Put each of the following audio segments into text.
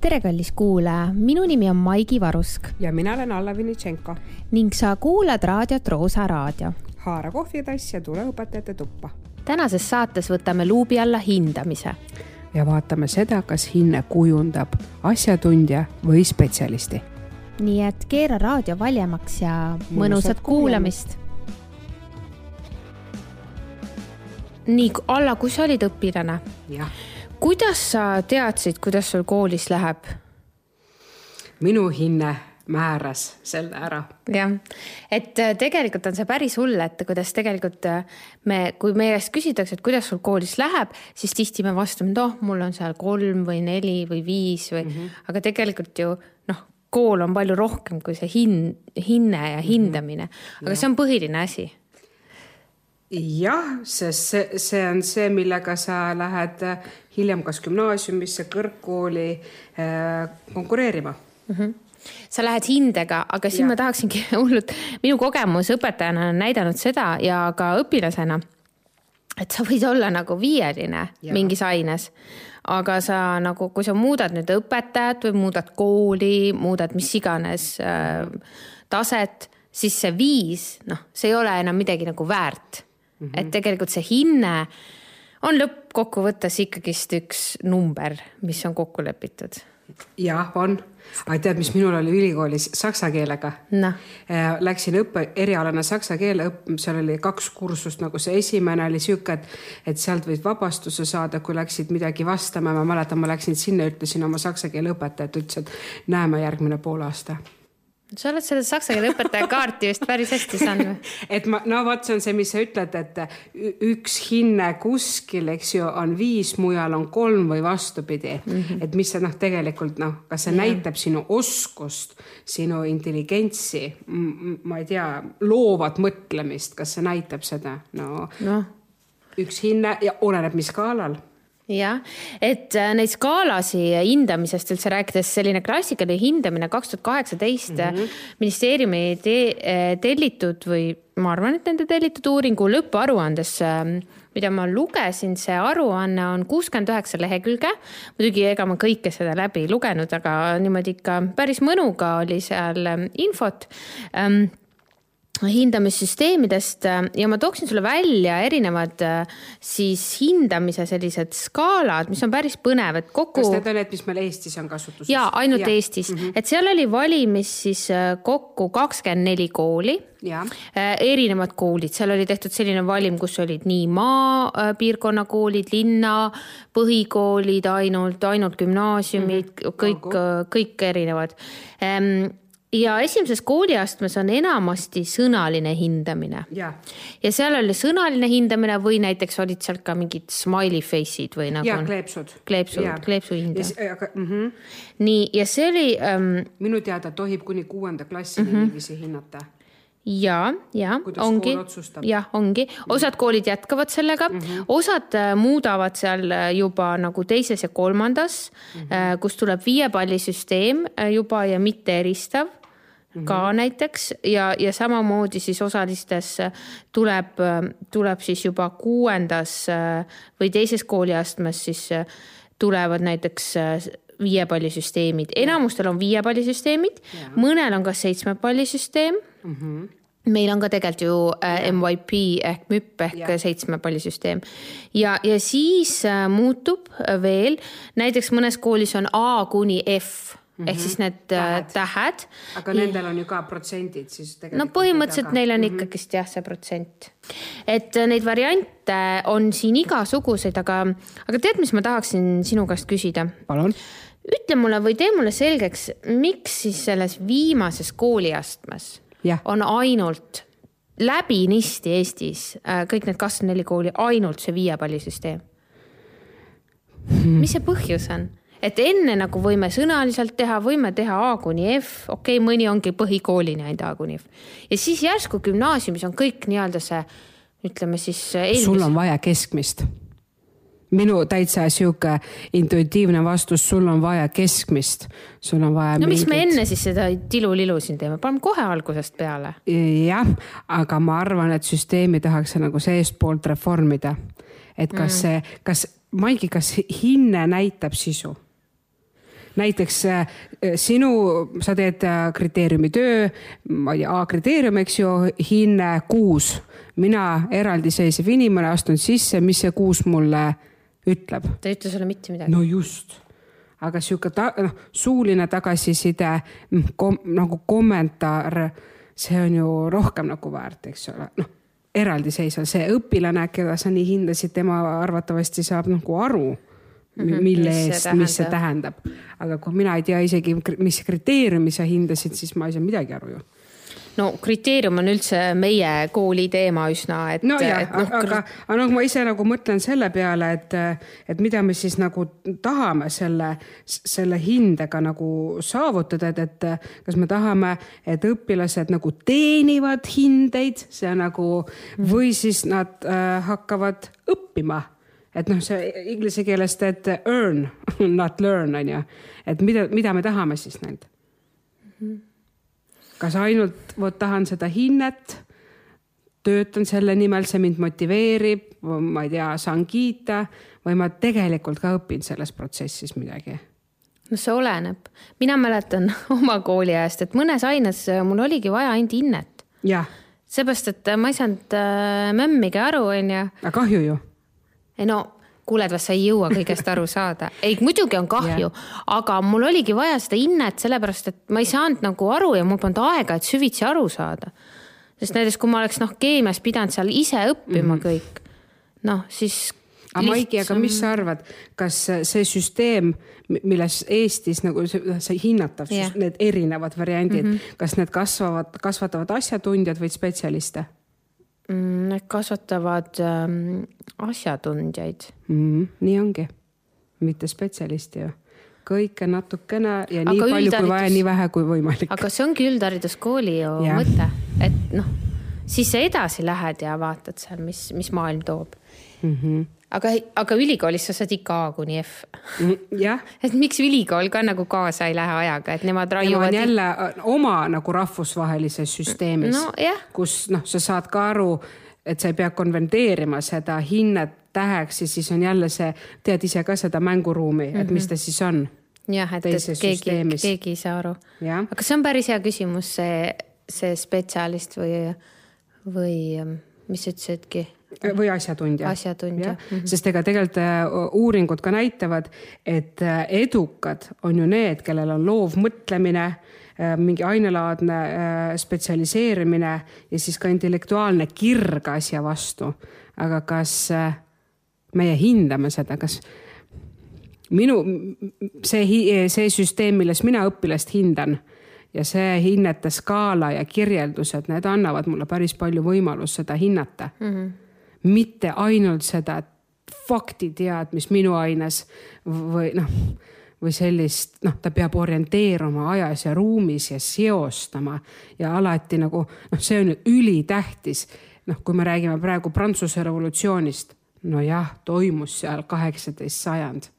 tere, kallis kuulaja, minu nimi on Maigi Varusk ja mina olen Alla Vinitšenko. ning sa kuulad raadiot Roosa Raadio. haara kohvitass ja tule õpetajate tuppa. tänases saates võtame luubi alla hindamise. ja vaatame seda, kas hinne kujundab asjatundja või spetsialisti. nii et keera raadio valjemaks ja mõnusat, mõnusat kuulamist. nii, Alla, kui sa olid õpilane? jah kuidas sa teadsid, kuidas sul koolis läheb? minu hinne määras selle ära. jah, et äh, tegelikult on see päris hull, et kuidas tegelikult äh, me, kui meie käest küsitakse, et kuidas sul koolis läheb, siis tihti me vastame, et oh, mul on seal kolm või neli või viis või mm, -hmm. aga tegelikult ju noh, kool on palju rohkem kui see hin-, hinne ja mhm. hindamine, aga ja. see on põhiline asi jah, sest see, see on see, millega sa lähed hiljem kas gümnaasiumisse, kõrgkooli äh, konkureerima mm. -hmm sa lähed hindega, aga siin ja. ma tahaksingi hullult, minu kogemus õpetajana on näidanud seda ja ka õpilasena, et sa võid olla nagu viieline ja. mingis aines, aga sa nagu, kui sa muudad nüüd õpetajat või muudad kooli, muudad mis iganes äh, taset, siis see viis, noh, see ei ole enam midagi nagu väärt mm. -hmm. et tegelikult see hinne on lõppkokkuvõttes ikkagist üks number, mis on kokku lepitud. jah, on, aga tead, mis minul oli ülikoolis saksa keelega no.? Äh, läksin õppe, erialane saksa keele õppima, seal oli kaks kursust, nagu see esimene oli sihuke, et, et sealt võid vabastuse saada, kui läksid midagi vastama. ma mäletan, ma läksin sinna, ütlesin oma saksa keele õpetajat, ütles, et näeme järgmine poolaasta sa oled selle saksa keele õpetaja kaarti vist päris hästi saanud et ma, no vot, see on see, mis sa ütled, et üks hinne kuskil, eks ju, on viis, mujal on kolm või vastupidi mm. -hmm. et mis see noh, tegelikult noh, kas see ja. näitab sinu oskust, sinu intelligentsi, ma ei tea, loovat mõtlemist, kas see näitab seda? no, no. üks hinne ja oleneb, mis skaalal jah, et äh, neid skaalasi hindamisest üldse rääkides, selline klassikaline hindamine kaks tuhat kaheksateist mhm. ministeeriumi te, äh, tellitud või ma arvan, et nende tellitud uuringu lõpparuandes, mida ma lugesin, see aruanne on kuuskümmend üheksa lehekülge. muidugi ega ma kõike seda läbi ei lugenud, aga niimoodi ikka päris mõnuga oli seal infot ähm, hindamissüsteemidest äh, ja ma tooksin sulle välja erinevad äh, siis hindamise sellised skaalad, mis on päris põnev, et kokku. kas need on need, mis meil Eestis on kasutuses? ja ainult ja. Eestis mm, -hmm. et seal oli valimis siis äh, kokku kakskümmend neli kooli. erinevad koolid, seal oli tehtud selline valim, kus olid nii maapiirkonna koolid, linna põhikoolid ainult, ainult gümnaasiumid mm, -hmm. kõik, kõik erinevad ehm, ja esimeses kooliastmes on enamasti sõnaline hindamine. ja seal oli sõnaline hindamine või näiteks olid seal ka mingid smiley face'id või nagu. ja kleepsud. kleepsud, kleepsu hindamine. Mm -hmm. nii, ja see oli ähm,. minu teada tohib kuni kuuenda klassini mm -hmm. niiviisi hinnata ja, ja Kuidas ongi, jah, ongi, osad koolid jätkavad sellega mm, -hmm. osad äh, muudavad seal äh, juba nagu teises ja kolmandas mm, -hmm. kus tuleb viiepallisüsteem juba ja mitte eristav mm -hmm. ka näiteks. Ja, ja samamoodi siis osalistes tuleb, tuleb siis juba kuuendas või teises kooliastmes siis tulevad näiteks viiepallisüsteemid, enamustel on viiepallisüsteemid, mõnel on ka seitsmepallisüsteem. Mm. -hmm meil on ka tegelikult ju äh, MYP ehk MÜP ehk ja. seitsmepallisüsteem. Ja, ja siis äh, muutub veel, näiteks mõnes koolis on A kuni F mm -hmm. ehk siis need äh, tähed, tähed.. aga nendel on ju ka protsendid siis tegelikult. no põhimõtteliselt neil on mm -hmm. ikkagist jah, see protsent. et äh, neid variante on siin igasuguseid, aga, aga tead, mis ma tahaksin sinu käest küsida? palun ütle mulle või tee mulle selgeks, miks siis selles viimases kooliastmes ja. on ainult läbinisti Eestis äh, kõik need kakskümmend neli kooli ainult see viiepallisüsteem hmm.? mis see põhjus on? Et enne nagu võime sõnaliselt teha, võime teha A kuni F, okei okay,, mõni ongi põhikoolini ainult A kuni F. ja siis järsku gümnaasiumis on kõik nii-öelda see, ütleme siis eelmis.... sul on vaja keskmist. minu täitsa sihuke intuitiivne vastus, sul on vaja keskmist, sul on vaja. no mingit... miks me enne siis seda tilulilu siin teeme, paneme kohe algusest peale. jah, aga ma arvan, et süsteemi tahaks nagu seestpoolt reformida. et kas mm. see, kas Maigi, kas hinne näitab sisu? Näiteks äh, sinu, sa teed äh, kriteeriumi töö, ma ei tea, A-kriteerium, eks ju, hinne kuus. mina, eraldiseisev inimene, astun sisse, mis see kuus mulle ütleb? ta ei ütle sulle mitte midagi. no just aga sihuke ta, noh, suuline tagasiside kom,, nagu kommentaar, see on ju rohkem nagu väärt, eks ole, noh eraldiseisva, see õpilane, keda sa nii hindasid, tema arvatavasti saab nagu aru mm, mille eest, mis see tähendab. aga kui mina ei tea isegi, mis kriteeriumi sa hindasid, siis ma ei saa midagi aru ju no kriteerium on üldse meie kooli teema üsna, et. nojah, no, aga, aga noh, ma ise nagu mõtlen selle peale, et, et mida me siis nagu tahame selle, selle hindega nagu saavutada, et, et kas me tahame, et õpilased nagu teenivad hindeid, see nagu või siis nad äh, hakkavad õppima et noh, see inglise keelest, et earn, not learn on ju, et mida, mida me tahame siis neilt mm. -hmm kas ainult vot tahan seda hinnet, töötan selle nimel, see mind motiveerib, ma ei tea, saan kiita või ma tegelikult ka õpin selles protsessis midagi no see oleneb, mina mäletan oma kooliajast, et mõnes aines mul oligi vaja ainult hinnet. seepärast, et ma ei saanud äh, mämmigi aru, onju. aga kahju ju. No kuule, et vast sa ei jõua kõigest aru saada. ei, muidugi on kahju yeah., aga mul oligi vaja seda hinnet, sellepärast et ma ei saanud nagu aru ja mul polnud aega, et süvitsi aru saada. sest näiteks, kui ma oleks noh, keemias pidanud seal ise õppima mm kõik, noh siis. aga Maiki, aga mis sa arvad, kas see süsteem, milles Eestis nagu see hinnatav yeah., need erinevad variandid mm, -hmm. kas need kasvavad, kasvatavad asjatundjad või spetsialiste? Mm, need kasvatavad ähm, asjatundjaid mm,. nii ongi, mitte spetsialisti ju kõike natukene ja aga nii palju üldharidus... kui vaja, nii vähe kui võimalik. aga see ongi üldhariduskooli ju yeah. mõte, et noh, siis sa edasi lähed ja vaatad seal, mis, mis maailm toob mm. -hmm aga, aga ülikoolis sa saad ikka A kuni F mm,. jah. et miks ülikool ka nagu kaasa ei lähe ajaga, et nemad raiuvad. jälle äh, oma nagu rahvusvahelises süsteemis no,, kus noh, sa saad ka aru, et sa ei pea konverteerima seda hinnet täheks ja siis on jälle see, tead ise ka seda mänguruumi mm, -hmm. et mis mhm. ta siis on. jah, et, et keegi, keegi ei saa aru. aga see on päris hea küsimus, see, see spetsialist või, või mis sa ütlesidki või asjatundja. asjatundja. Mm -hmm. sest ega tegelikult äh, uuringud ka näitavad, et äh, edukad on ju need, kellel on loov mõtlemine, äh, mingi ainelaadne spetsialiseerimine ja siis ka intellektuaalne kirg asja vastu. aga kas meie hindame seda, kas minu, see, see süsteem, milles mina õpilast hindan ja see hinnete skaala ja kirjeldused, need annavad mulle päris palju võimalust seda hinnata mm. -hmm mitte ainult seda faktiteadmist minu aines või noh, või sellist, noh, ta peab orienteeruma ajas ja ruumis ja seostama ja alati nagu noh, see on ülitähtis. noh, kui me räägime praegu Prantsuse revolutsioonist, nojah, toimus seal kaheksateist sajand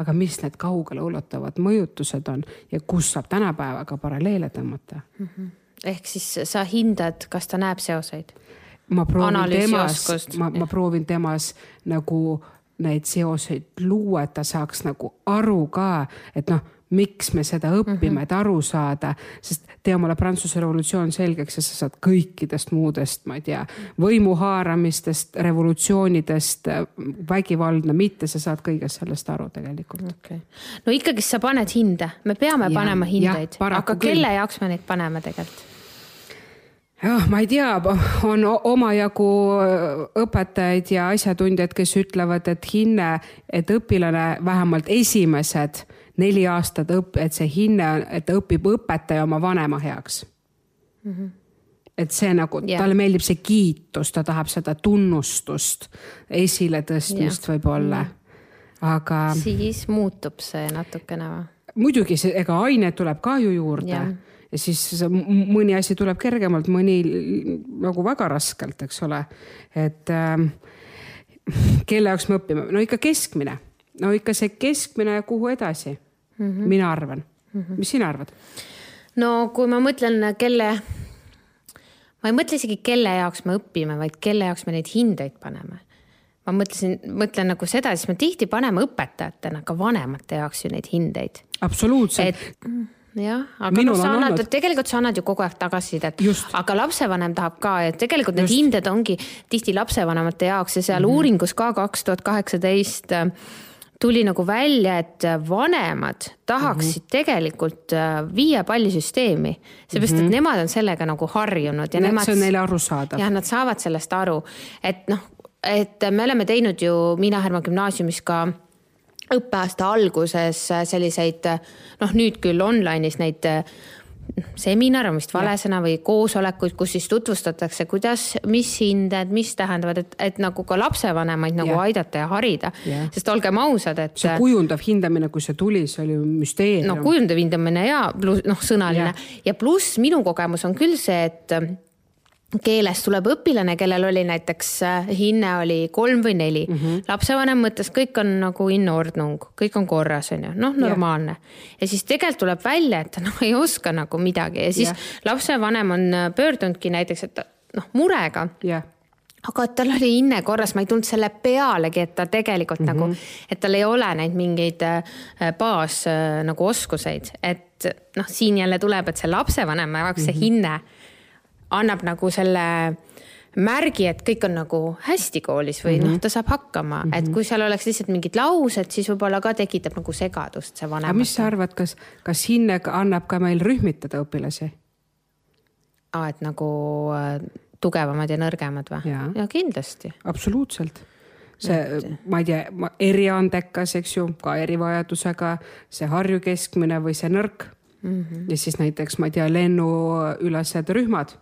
aga mis need kaugeleulatuvad mõjutused on ja kus saab tänapäevaga paralleele tõmmata mm? -hmm. ehk siis sa hindad, kas ta näeb seoseid? Ma proovin temas, ma, ma proovin temas nagu neid seoseid luua, et ta saaks nagu aru ka, et noh, miks me seda õpime mm, -hmm. et aru saada, sest tee omale Prantsuse revolutsioon selgeks ja sa saad kõikidest muudest, ma ei tea, võimu haaramistest, revolutsioonidest, vägivaldne, mitte, sa saad kõigest sellest aru tegelikult. Okay.. no ikkagist sa paned hinde, me peame ja, panema hindeid, aga kelle jaoks me neid paneme tegelikult? Jah, ma ei tea, on omajagu äh, õpetajaid ja asjatundjaid, kes ütlevad, et hinne, et õpilane vähemalt esimesed neli aastat õp-, et see hinne, et õpib õpetaja oma vanema heaks mm. -hmm. et see nagu yeah., talle meeldib see kiitus, ta tahab seda tunnustust, esiletõstmist yeah. võib-olla, aga. siis muutub see natukene või? muidugi, ega ainet tuleb ka ju juurde yeah siis mõni asi tuleb kergemalt, mõni nagu väga raskelt, eks ole. et äh, kelle jaoks me õpime, no ikka keskmine, no ikka see keskmine ja kuhu edasi mm, -hmm. mina arvan mm. -hmm. mis sina arvad? no kui ma mõtlen, kelle, ma ei mõtle isegi, kelle jaoks me õpime, vaid kelle jaoks me neid hindeid paneme. ma mõtlesin, mõtlen nagu seda, siis me tihti paneme õpetajatena ka vanemate jaoks ju neid hindeid. absoluutselt. Jah, aga noh, sa annad, tegelikult sa annad ju kogu aeg tagasisidet, aga lapsevanem tahab ka, et tegelikult need Just. hinded ongi tihti lapsevanemate jaoks ja seal mm -hmm. uuringus ka kaks tuhat kaheksateist tuli nagu välja, et vanemad tahaksid mm -hmm. tegelikult äh, viie pallisüsteemi, seepärast mm -hmm. et mhm. nemad on sellega nagu harjunud ja ne, nemad. see on neile arusaadav. jah, nad saavad sellest aru, et noh, et me oleme teinud ju Miina Härma gümnaasiumis ka õppeaasta alguses selliseid noh, nüüd küll online'is neid seminar on vist vale sõna või koosolekuid, kus siis tutvustatakse, kuidas, mis hinded, mis tähendavad, et, et nagu ka lapsevanemaid nagu ja. aidata ja harida. sest olgem ausad, et. see kujundav hindamine, kui see tuli, see oli müsteerium. no kujundav hindamine ja pluss noh, sõnaline ja, ja pluss minu kogemus on küll see, et keelest tuleb õpilane, kellel oli näiteks äh, hinne oli kolm või neli mm. -hmm. lapsevanem mõtles, kõik on nagu in ordnung, kõik on korras, on ju, noh, normaalne yeah.. ja siis tegelikult tuleb välja, et ta noh, ei oska nagu midagi ja siis yeah. lapsevanem on äh, pöördunudki näiteks, et noh, murega yeah aga et tal oli hinne korras, ma ei tulnud selle pealegi, et ta tegelikult mm -hmm. nagu, et tal ei ole neid mingeid äh, baas nagu oskuseid, et noh, siin jälle tuleb, et see lapsevanema jaoks mm -hmm. see mhm. hinne annab nagu selle märgi, et kõik on nagu hästi koolis või mm -hmm. noh, mhm. ta saab hakkama mm, -hmm. et kui seal oleks lihtsalt mingid laused, siis võib-olla ka tekitab nagu segadust see vanem. aga mis sa arvad, kas, kas hinne annab ka meil rühmitada õpilasi? aa, et nagu äh, tugevamad ja nõrgemad või? ja kindlasti. absoluutselt see, ma ei tea, eriandekas, eks ju, ka erivajadusega, see Harju keskmine või see nõrk mm. -hmm. ja siis näiteks, ma ei tea, lennuülesed rühmad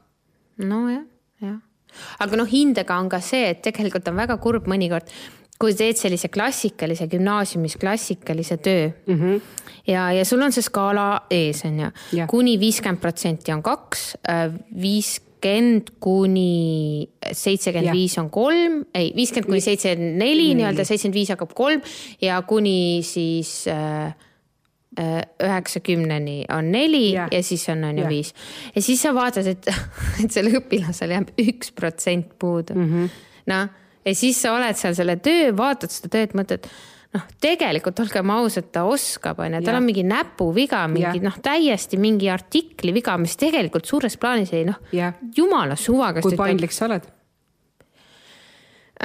nojah, jah. aga noh, hindega on ka see, et tegelikult on väga kurb mõnikord, kui teed sellise klassikalise gümnaasiumis klassikalise töö mm. -hmm. ja, ja sul on see skaala ees, on ju, kuni viiskümmend protsenti on kaks, äh, viiskümmend kuni seitsekümmend viis on kolm, ei, viiskümmend kuni seitsekümmend neli nii-öelda, seitsekümmend viis hakkab kolm ja kuni siis äh, üheksakümneni on neli yeah. ja siis on, on ju yeah. viis. ja siis sa vaatad, et, et sellel õpilasel jääb üks protsent puudu mm -hmm.. noh, ja siis sa oled seal selle töö, vaatad seda tööd, mõtled noh, tegelikult olgem ausad, ta oskab, on ju, tal on mingi näpuviga, mingi noh, täiesti mingi artikli viga, mis tegelikult suures plaanis ei noh, jumala suva. kui paindlik sa oled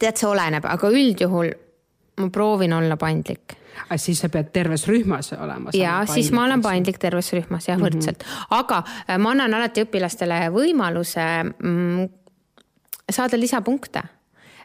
tead, see oleneb, aga üldjuhul ma proovin olla paindlik. aga siis sa pead terves rühmas olema? ja siis ma olen paindlik terves rühmas jah, võrdselt mm, -hmm. aga äh, ma annan alati õpilastele võimaluse mm, saada lisapunkte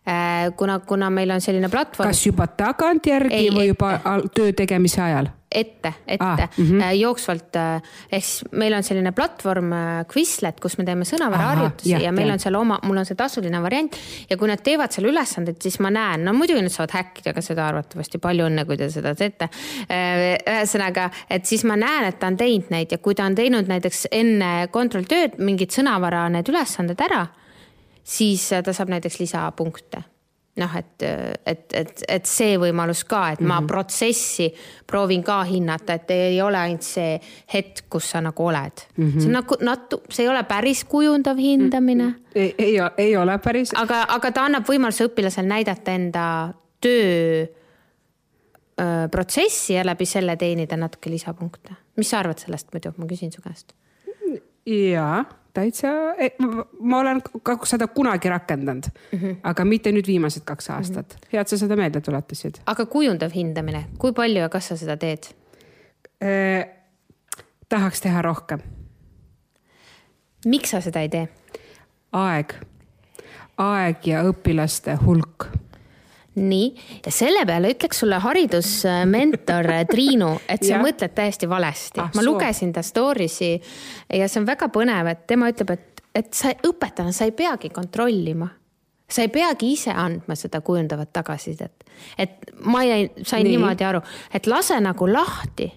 äh, kuna, kuna meil on selline platvorm. kas juba tagantjärgi või juba töö tegemise ajal? Ette, ette ah, mm -hmm. jooksvalt. Äh, ehk siis meil on selline platvorm äh, Quizlet, kus me teeme sõnavaraharjutusi ja, ja meil ja. on seal oma, mul on see tasuline variant ja kui nad teevad seal ülesandeid, siis ma näen, no muidugi nad saavad häkkida ka seda arvatavasti, palju õnne, kui te seda teete. ühesõnaga, et siis ma näen, et ta on teinud neid ja kui ta on teinud näiteks enne kontrolltööd mingid sõnavara need ülesanded ära, siis ta saab näiteks lisapunkte noh, et, et, et, et see võimalus ka, et mm -hmm. ma protsessi proovin ka hinnata, et ei ole ainult see hetk, kus sa nagu oled mm. -hmm. see on nagu natu-, see ei ole päris kujundav hindamine mm. ei, ei, ei ole päris. aga, aga ta annab võimaluse õpilasel näidata enda töö öö, protsessi ja läbi selle teenida natuke lisapunkte. mis sa arvad sellest muidu, ma küsin su käest. jaa täitsa, e, ma olen seda kunagi rakendanud mm, -hmm. aga mitte nüüd viimased kaks aastat mm. -hmm. hea, et sa seda meelde tuletasid. aga kujundav hindamine, kui palju ja kas sa seda teed eh,? tahaks teha rohkem. miks sa seda ei tee? aeg, aeg ja õpilaste hulk nii, selle peale ütleks sulle haridusmentor Triinu, et sa mõtled täiesti valesti ah,. ma lugesin ta story'si ja see on väga põnev, et tema ütleb, et, et sa õpetajana, sa ei peagi kontrollima sa ei peagi ise andma seda kujundavat tagasisidet. et ma jäin, sain Nii. niimoodi aru, et lase nagu lahti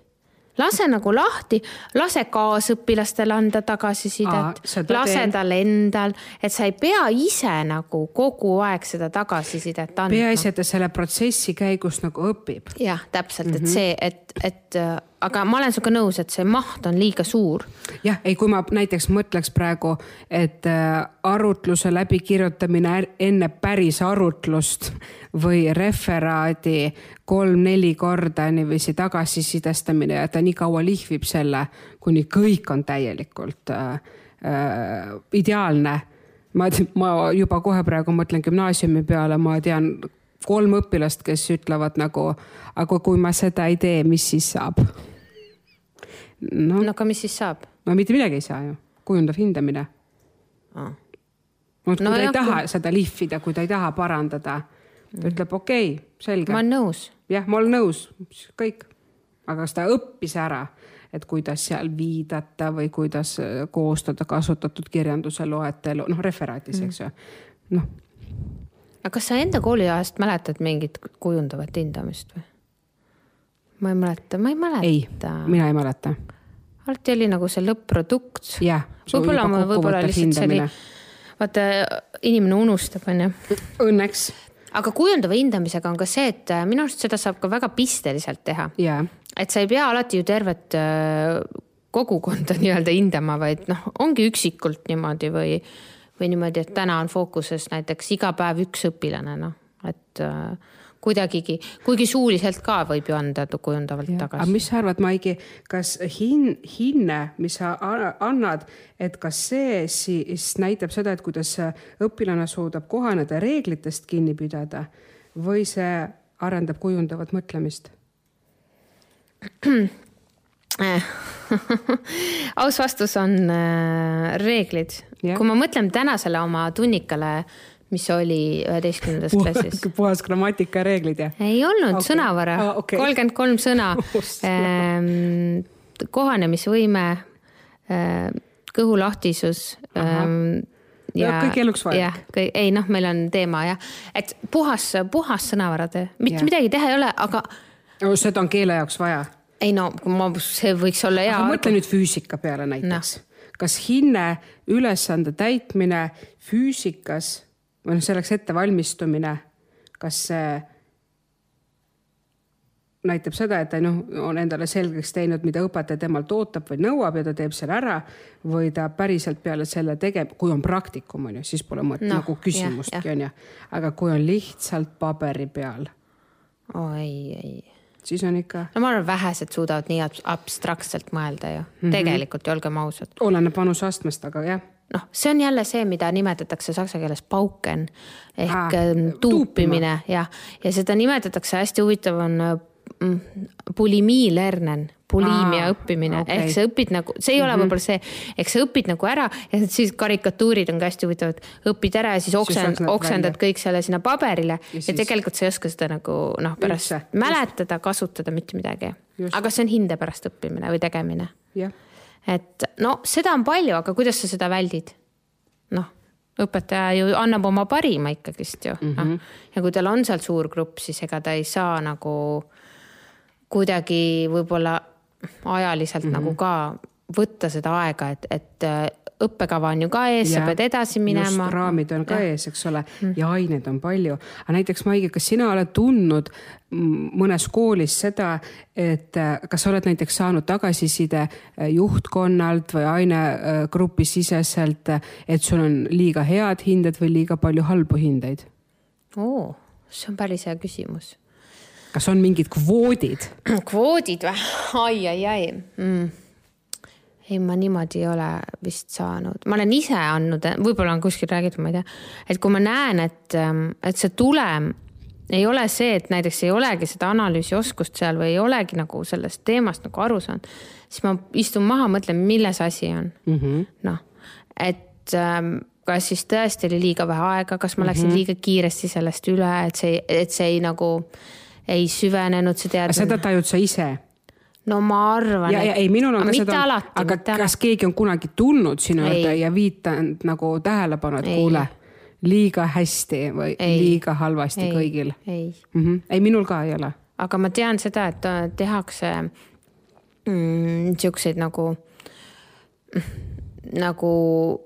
lase nagu lahti, lase kaasõpilastele anda tagasisidet, lase teen. tal endal, et sa ei pea ise nagu kogu aeg seda tagasisidet andma. peaasi, et ta selle protsessi käigus nagu õpib. jah, täpselt mm, -hmm. et mhm. see, et, et aga ma olen sinuga nõus, et see maht on liiga suur. jah, ei, kui ma näiteks mõtleks praegu, et äh, arutluse läbikirjutamine enne päris arutlust või referaadi kolm-neli korda niiviisi tagasisidestamine ja ta nii kaua lihvib selle, kuni kõik on täielikult äh, äh, ideaalne ma, ma juba kohe praegu mõtlen gümnaasiumi peale, ma tean kolm õpilast, kes ütlevad nagu, aga kui ma seda ei tee, mis siis saab? No, no aga mis siis saab? no mitte midagi ei saa ju, kujundav hindamine ah.. no kui no, ta ei taha kui... seda lihvida, kui ta ei taha parandada, ta ütleb okei okay,, selge. ma olen nõus. jah, ma olen nõus, kõik. aga kas ta õppis ära, et kuidas seal viidata või kuidas äh, koostada kasutatud kirjanduse loetelu, noh referaadis mm., eks ju, noh aga kas sa enda kooliajast mäletad mingit kujundavat hindamist või? Ma ei mäleta, ma ei mäleta. mina ei mäleta. alati oli nagu see lõpp-produkt. jah. võib-olla ma, võib-olla lihtsalt see oli, vaata inimene unustab, onju. Õnneks. aga kujundava hindamisega on ka see, et äh, minu arust seda saab ka väga pisteliselt teha yeah.. et sa ei pea alati ju tervet äh, kogukonda nii-öelda hindama, vaid noh, ongi üksikult niimoodi või, või niimoodi, et täna on fookuses näiteks iga päev üks õpilane, noh, et äh, kuidagigi, kuigi suuliselt ka võib ju anda kujundavalt tagasi. aga mis sa arvad, Maigi, kas hin-, hinne, mis sa annad, et kas see siis näitab seda, et kuidas õpilane suudab kohaneda reeglitest kinni pidada või see arendab kujundavat mõtlemist aus vastus on äh, reeglid. kui ma mõtlen tänasele oma tunnikale mis oli üheteistkümnendas klassis. puhas grammatika reeglid jah? ei olnud okay., sõnavara ah,, kolmkümmend okay. kolm sõna ähm, kohanemisvõime ähm,, kõhulahtisus ähm, ja, ja kõik eluks vajalik. jah, ei noh, meil on teema jah, et puhas, puhas sõnavara, mitte midagi teha ei ole, aga no,. seda on keele jaoks vaja. ei no ma, see võiks olla hea. mõtle nüüd füüsika peale näiteks no.. kas hinne, ülesande täitmine füüsikas või noh, selleks ettevalmistumine, kas see näitab seda, et ta noh, on endale selgeks teinud, mida õpetaja temalt ootab või nõuab ja ta teeb selle ära või ta päriselt peale selle tegeb, kui on praktikum on ju, siis pole mõtet no, nagu küsimustki on ju. aga kui on lihtsalt paberi peal. oi, ei siis on ikka. no ma arvan, vähesed suudavad nii abstraktselt mõelda ju mm, -hmm. tegelikult ju olgem ausad. oleneb vanuseastmest, aga jah noh, see on jälle see, mida nimetatakse saksa keeles pauken ehk ah, tuupimine jah, ja seda nimetatakse, hästi huvitav on mm, bulimii lernen, bulimia ah, õppimine okay. ehk sa õpid nagu, see ei mm -hmm. ole võib-olla see, ehk sa õpid nagu ära ja siis karikatuurid on ka hästi huvitavad, õpid ära ja siis oksend, oksendad kõik selle sinna paberile ja, ja siis... tegelikult sa ei oska seda nagu noh, pärast Üldse. mäletada, kasutada, mitte midagi. aga see on hinde pärast õppimine või tegemine. jah et no seda on palju, aga kuidas sa seda väldid? noh, õpetaja ju annab oma parima ikkagist ju mm, -hmm. noh. ja kui tal on seal suur grupp, siis ega ta ei saa nagu kuidagi võib-olla ajaliselt mm -hmm. nagu ka võtta seda aega, et, et õppekava on ju ka ees, sa pead edasi minema. raamid on ka ja. ees, eks ole, mm. ja aineid on palju. aga näiteks Maigi, kas sina oled tundnud mõnes koolis seda, et äh, kas sa oled näiteks saanud tagasiside äh, juhtkonnalt või ainegrupi siseselt, et sul on liiga head hinded või liiga palju halbu hindeid? oo, see on päris hea küsimus. kas on mingid kvoodid? kvoodid või? ai, ai, ai mm ei, ma niimoodi ei ole vist saanud, ma olen ise andnud, võib-olla on kuskil räägitud, ma ei tea, et kui ma näen, et, ähm, et see tulem ei ole see, et näiteks ei olegi seda analüüsioskust seal või ei olegi nagu sellest teemast nagu aru saanud, siis ma istun maha, mõtlen, milles asi on mm -hmm.. noh, et ähm, kas siis tõesti oli liiga vähe aega, kas ma läksin mm -hmm. liiga kiiresti sellest üle, et see, et see ei nagu ei süvenenud see teadmine. seda tajud sa ise no ma arvan. ja, ja ei, minul on ka seda, aga kas alati. keegi on kunagi tulnud sinu juurde ja viitanud nagu tähelepanu, et ei. kuule, liiga hästi või ei. liiga halvasti ei. kõigil? ei mm. -hmm. ei, minul ka ei ole. aga ma tean seda, et tehakse mm, siukseid nagu nagu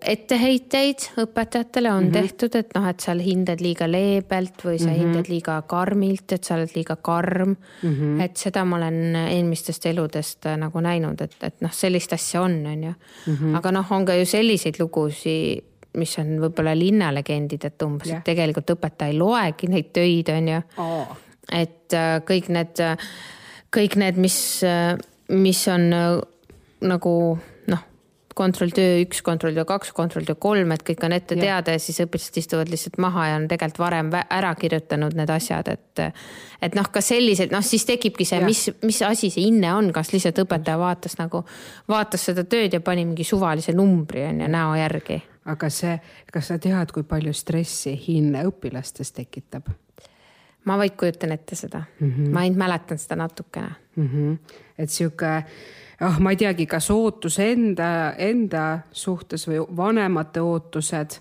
etteheiteid õpetajatele on mm -hmm. tehtud, et noh, et sa hindad liiga leebelt või sa mm -hmm. hindad liiga karmilt, et sa oled liiga karm mm. -hmm. et seda ma olen eelmistest eludest äh, nagu näinud, et, et noh, sellist asja on, on ju mm. -hmm. aga noh, on ka ju selliseid lugusid, mis on võib-olla linnalegendid, et umbes yeah., et tegelikult õpetaja ei loegi neid töid, on ju oh.. et äh, kõik need, kõik need, mis, mis on nagu kontrolltöö üks, kontrolltöö kaks, kontrolltöö kolm, et kõik on ette teada ja siis õpilased istuvad lihtsalt maha ja on tegelikult varem ära kirjutanud need asjad, et. et noh, ka sellised, noh siis tekibki see, mis, mis asi see hinne on, kas lihtsalt õpetaja vaatas nagu, vaatas seda tööd ja pani mingi suvalise numbri on ju näo järgi. aga see, kas sa tead, kui palju stressi hinne õpilastes tekitab? Ma vaid kujutan ette seda mm, -hmm. ma ainult mäletan seda natukene mm. -hmm. et sihuke ah, ma ei teagi, kas ootus enda, enda suhtes või vanemate ootused.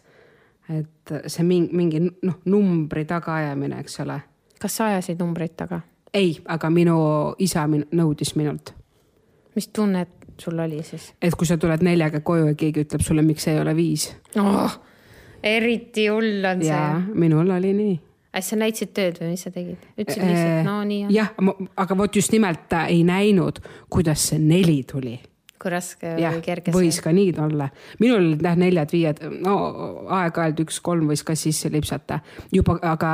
et see mingi, mingi noh, numbri tagaajamine, eks ole. kas sa ajasid numbreid taga? ei, aga minu isa min nõudis minult. mis tunne sul oli siis? et kui sa tuled neljaga koju ja keegi ütleb sulle, miks ei ole viis oh,. eriti hull on see. minul oli nii sa näitasid tööd või mis sa tegid? ütlesid lihtsalt, äh, no nii on. jah, aga vot just nimelt ta ei näinud, kuidas see neli tuli. kui raske ja, või kerge see võis ka nii olla. minul olid jah neljad-viied, no aeg-ajalt üks-kolm võis ka sisse lipsata juba, aga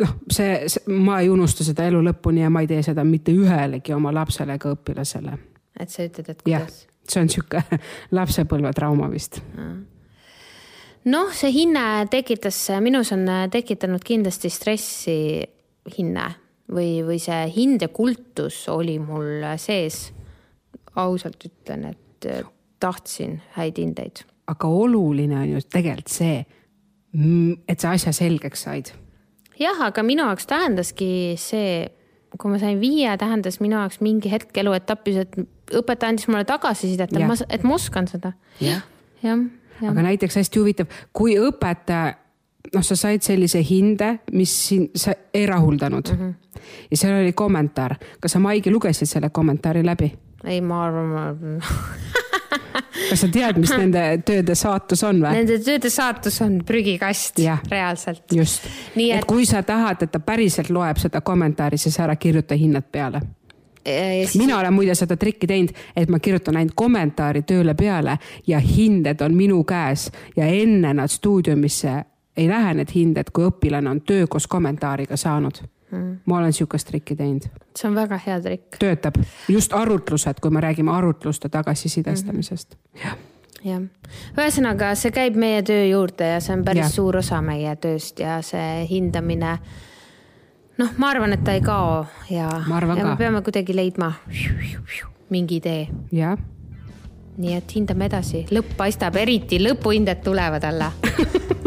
noh, see, see, ma ei unusta seda elu lõpuni ja ma ei tee seda mitte ühelegi oma lapsele ega õpilasele. et sa ütled, et kuidas? see on sihuke lapsepõlvetrauma vist noh, see hinne tekitas, minus on tekitanud kindlasti stressi hinne või, või see hindekultus oli mul sees. ausalt ütlen, et tahtsin häid hindeid. aga oluline on ju tegelikult see, et sa asja selgeks said. jah, aga minu jaoks tähendaski see, kui ma sain viie, tähendas minu jaoks mingi hetk eluetapis, et õpetaja andis mulle tagasisidet, et ma, et ma oskan seda ja.. jah aga näiteks hästi huvitav, kui õpetaja, noh, sa said sellise hinde, mis sind, sa ei rahuldanud mm. -hmm. ja seal oli kommentaar, kas sa, Maigi, lugesid selle kommentaari läbi? ei, ma arvan, ma kas sa tead, mis nende tööde saatus on või? Nende tööde saatus on prügikast, reaalselt. just, et... et kui sa tahad, et ta päriselt loeb seda kommentaari, siis ära kirjuta hinnad peale Siis... mina olen muide seda trikki teinud, et ma kirjutan ainult kommentaari tööle peale ja hinded on minu käes ja enne nad stuudiumisse ei lähe need hinded, kui õpilane on töö koos kommentaariga saanud mm.. ma olen sihukest trikki teinud. see on väga hea trikk. töötab, just arutlused, kui me räägime arutluste tagasisidestamisest mm. -hmm. jah jah, ühesõnaga, see käib meie töö juurde ja see on päris ja. suur osa meie tööst ja see hindamine noh, ma arvan, et ta ei kao ja, ja me peame kuidagi leidma mingi idee. jah. nii et hindame edasi, lõpp paistab, eriti lõpuhinded tulevad alla